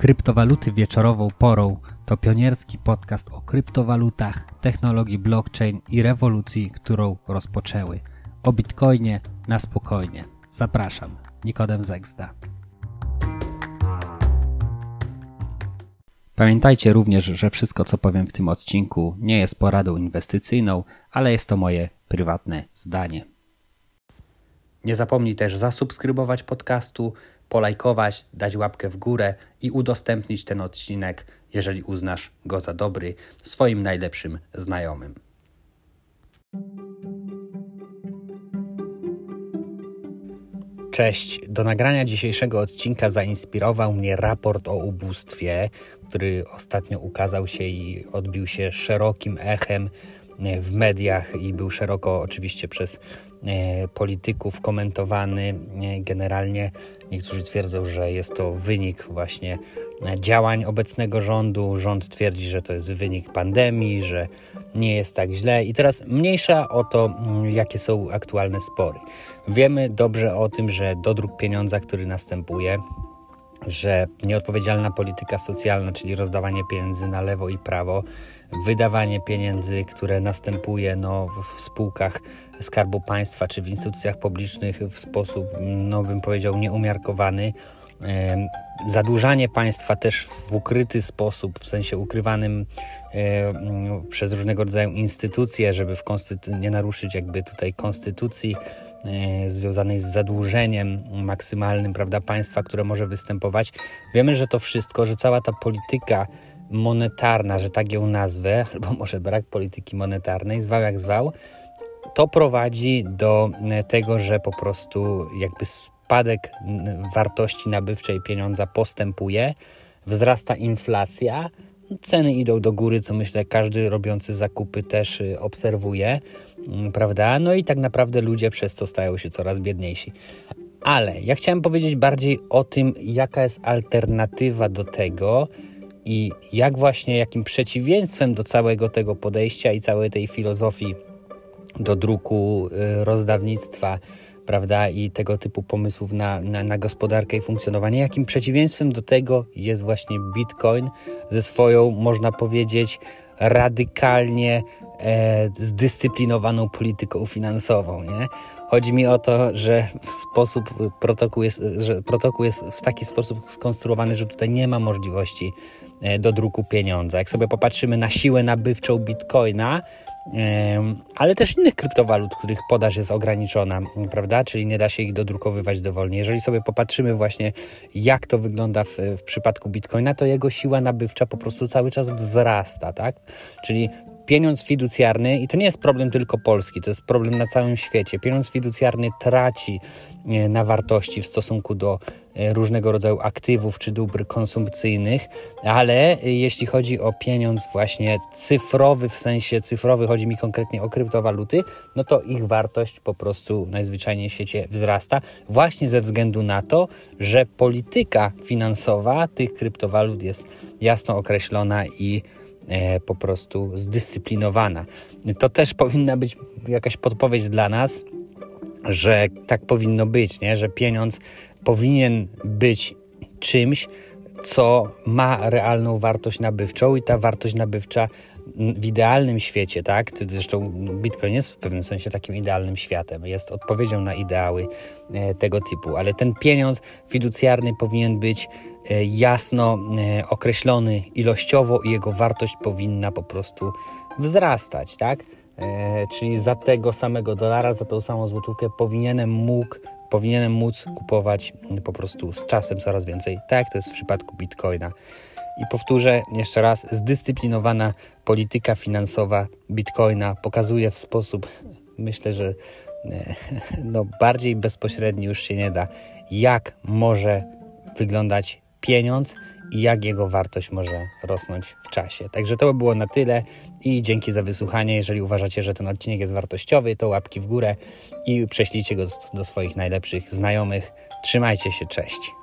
Kryptowaluty wieczorową porą to pionierski podcast o kryptowalutach, technologii blockchain i rewolucji, którą rozpoczęły. O bitcoinie na spokojnie. Zapraszam, Nikodem Zegzda. Pamiętajcie również, że wszystko co powiem w tym odcinku nie jest poradą inwestycyjną, ale jest to moje prywatne zdanie. Nie zapomnij też zasubskrybować podcastu, polajkować, dać łapkę w górę i udostępnić ten odcinek, jeżeli uznasz go za dobry, swoim najlepszym znajomym. Cześć. Do nagrania dzisiejszego odcinka zainspirował mnie raport o ubóstwie, który ostatnio ukazał się i odbił się szerokim echem w mediach i był szeroko oczywiście przez e, polityków komentowany. E, generalnie niektórzy twierdzą, że jest to wynik właśnie działań obecnego rządu. Rząd twierdzi, że to jest wynik pandemii, że nie jest tak źle. I teraz mniejsza o to, mm, jakie są aktualne spory. Wiemy dobrze o tym, że dodruk pieniądza, który następuje, że nieodpowiedzialna polityka socjalna, czyli rozdawanie pieniędzy na lewo i prawo, wydawanie pieniędzy, które następuje no, w spółkach Skarbu Państwa czy w instytucjach publicznych w sposób, no bym powiedział, nieumiarkowany. Zadłużanie państwa też w ukryty sposób, w sensie ukrywanym przez różnego rodzaju instytucje, żeby w konstytu- nie naruszyć jakby tutaj konstytucji e, związanej z zadłużeniem maksymalnym prawda, państwa, które może występować. Wiemy, że to wszystko, że cała ta polityka monetarna, że tak ją nazwę, albo może brak polityki monetarnej, zwał jak zwał, to prowadzi do e, tego, że po prostu jakby spadek wartości nabywczej pieniądza postępuje, wzrasta inflacja, ceny idą do góry, co myślę każdy robiący zakupy też y, obserwuje, mm, prawda? No i tak naprawdę ludzie przez to stają się coraz biedniejsi. Ale ja chciałem powiedzieć bardziej o tym, jaka jest alternatywa do tego, i jak właśnie, jakim przeciwieństwem do całego tego podejścia i całej tej filozofii do druku, y, rozdawnictwa, prawda, i tego typu pomysłów na, na, na, gospodarkę i funkcjonowanie, jakim przeciwieństwem do tego jest właśnie Bitcoin ze swoją, można powiedzieć, radykalnie e, zdyscyplinowaną polityką finansową, nie? Chodzi mi o to, że w sposób protokół jest, że protokół jest w taki sposób skonstruowany, że tutaj nie ma możliwości E, do druku pieniądza. Jak sobie popatrzymy na siłę nabywczą bitcoina, ale też innych kryptowalut, których podaż jest ograniczona, prawda? Czyli nie da się ich dodrukowywać dowolnie. Jeżeli sobie popatrzymy właśnie, jak to wygląda w, w przypadku bitcoina, to jego siła nabywcza po prostu cały czas wzrasta, tak? Czyli pieniądz fiducjarny, i to nie jest problem tylko Polski, to jest problem na całym świecie. Pieniądz fiducjarny traci e, na wartości w stosunku do różnego rodzaju aktywów czy dóbr konsumpcyjnych, ale e, jeśli chodzi o pieniądz właśnie cyfrowy, w sensie cyfrowy, chodzi mi konkretnie o kryptowaluty, no to ich wartość po prostu najzwyczajniej w świecie wzrasta, właśnie ze względu na to, że polityka finansowa tych kryptowalut jest jasno określona i E, po prostu zdyscyplinowana. To też powinna być jakaś podpowiedź dla nas, że tak powinno być, nie? że pieniądz powinien być czymś, co ma realną wartość nabywczą i ta wartość nabywcza w idealnym świecie, tak? Zresztą Bitcoin jest w pewnym sensie takim idealnym światem, jest odpowiedzią na ideały e, tego typu, ale ten pieniądz fiducjarny powinien być e, jasno e, określony ilościowo i jego wartość powinna po prostu wzrastać, tak? Czyli za tego samego dolara, za tą samą złotówkę powinienem mógł powinienem móc kupować po prostu z czasem coraz więcej, tak jak to jest w przypadku Bitcoina. I powtórzę jeszcze raz, zdyscyplinowana polityka finansowa Bitcoina pokazuje w sposób, myślę, że e, no, bardziej bezpośredni już się nie da, jak może wyglądać pieniądz i jak jego wartość może rosnąć w czasie. Także to by było na tyle i dzięki za wysłuchanie. Jeżeli uważacie, że ten odcinek jest wartościowy, to łapki w górę i prześlijcie go do swoich najlepszych znajomych. Trzymajcie się, cześć.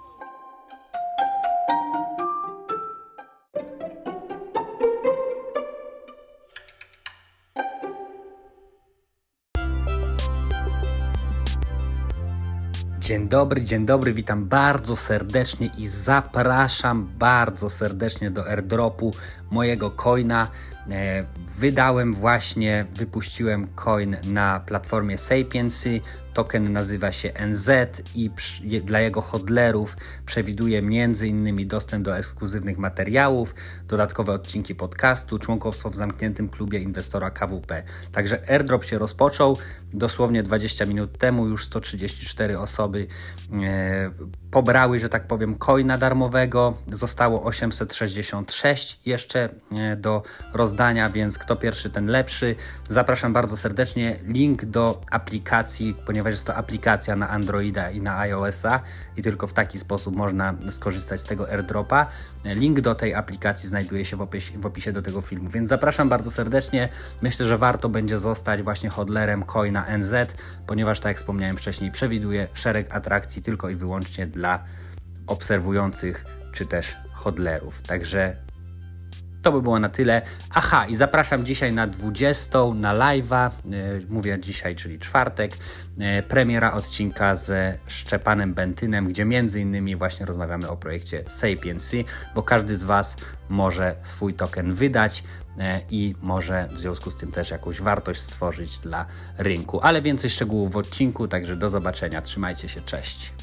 Dzień dobry, dzień dobry, witam bardzo serdecznie i zapraszam bardzo serdecznie do airdropu mojego coina. E, wydałem właśnie, wypuściłem coin na platformie Sapiensy. Token nazywa się NZ i dla jego hodlerów przewiduje m.in. dostęp do ekskluzywnych materiałów, dodatkowe odcinki podcastu, członkostwo w zamkniętym klubie inwestora KWP. Także airdrop się rozpoczął. Dosłownie 20 minut temu już 134 osoby e, pobrały, że tak powiem, coina darmowego. Zostało 866 jeszcze e, do rozdania, więc kto pierwszy, ten lepszy. Zapraszam bardzo serdecznie. Link do aplikacji, ponieważ jest to aplikacja na Androida i na iOS-a i tylko w taki sposób można skorzystać z tego airdropa. Link do tej aplikacji znajduje się w opisie, w opisie do tego filmu, więc zapraszam bardzo serdecznie. Myślę, że warto będzie zostać właśnie hodlerem coina NZ, ponieważ tak jak wspomniałem wcześniej, przewiduje szereg atrakcji tylko i wyłącznie dla obserwujących czy też hodlerów. Także to by było na tyle. Aha, i zapraszam dzisiaj na 20 na live'a. E, mówię dzisiaj, czyli czwartek. E, premiera odcinka ze Szczepanem Bentynem, gdzie między innymi właśnie rozmawiamy o projekcie Sapiens, bo każdy z Was może swój token wydać e, i może w związku z tym też jakąś wartość stworzyć dla rynku. Ale więcej szczegółów w odcinku, także do zobaczenia. Trzymajcie się, cześć.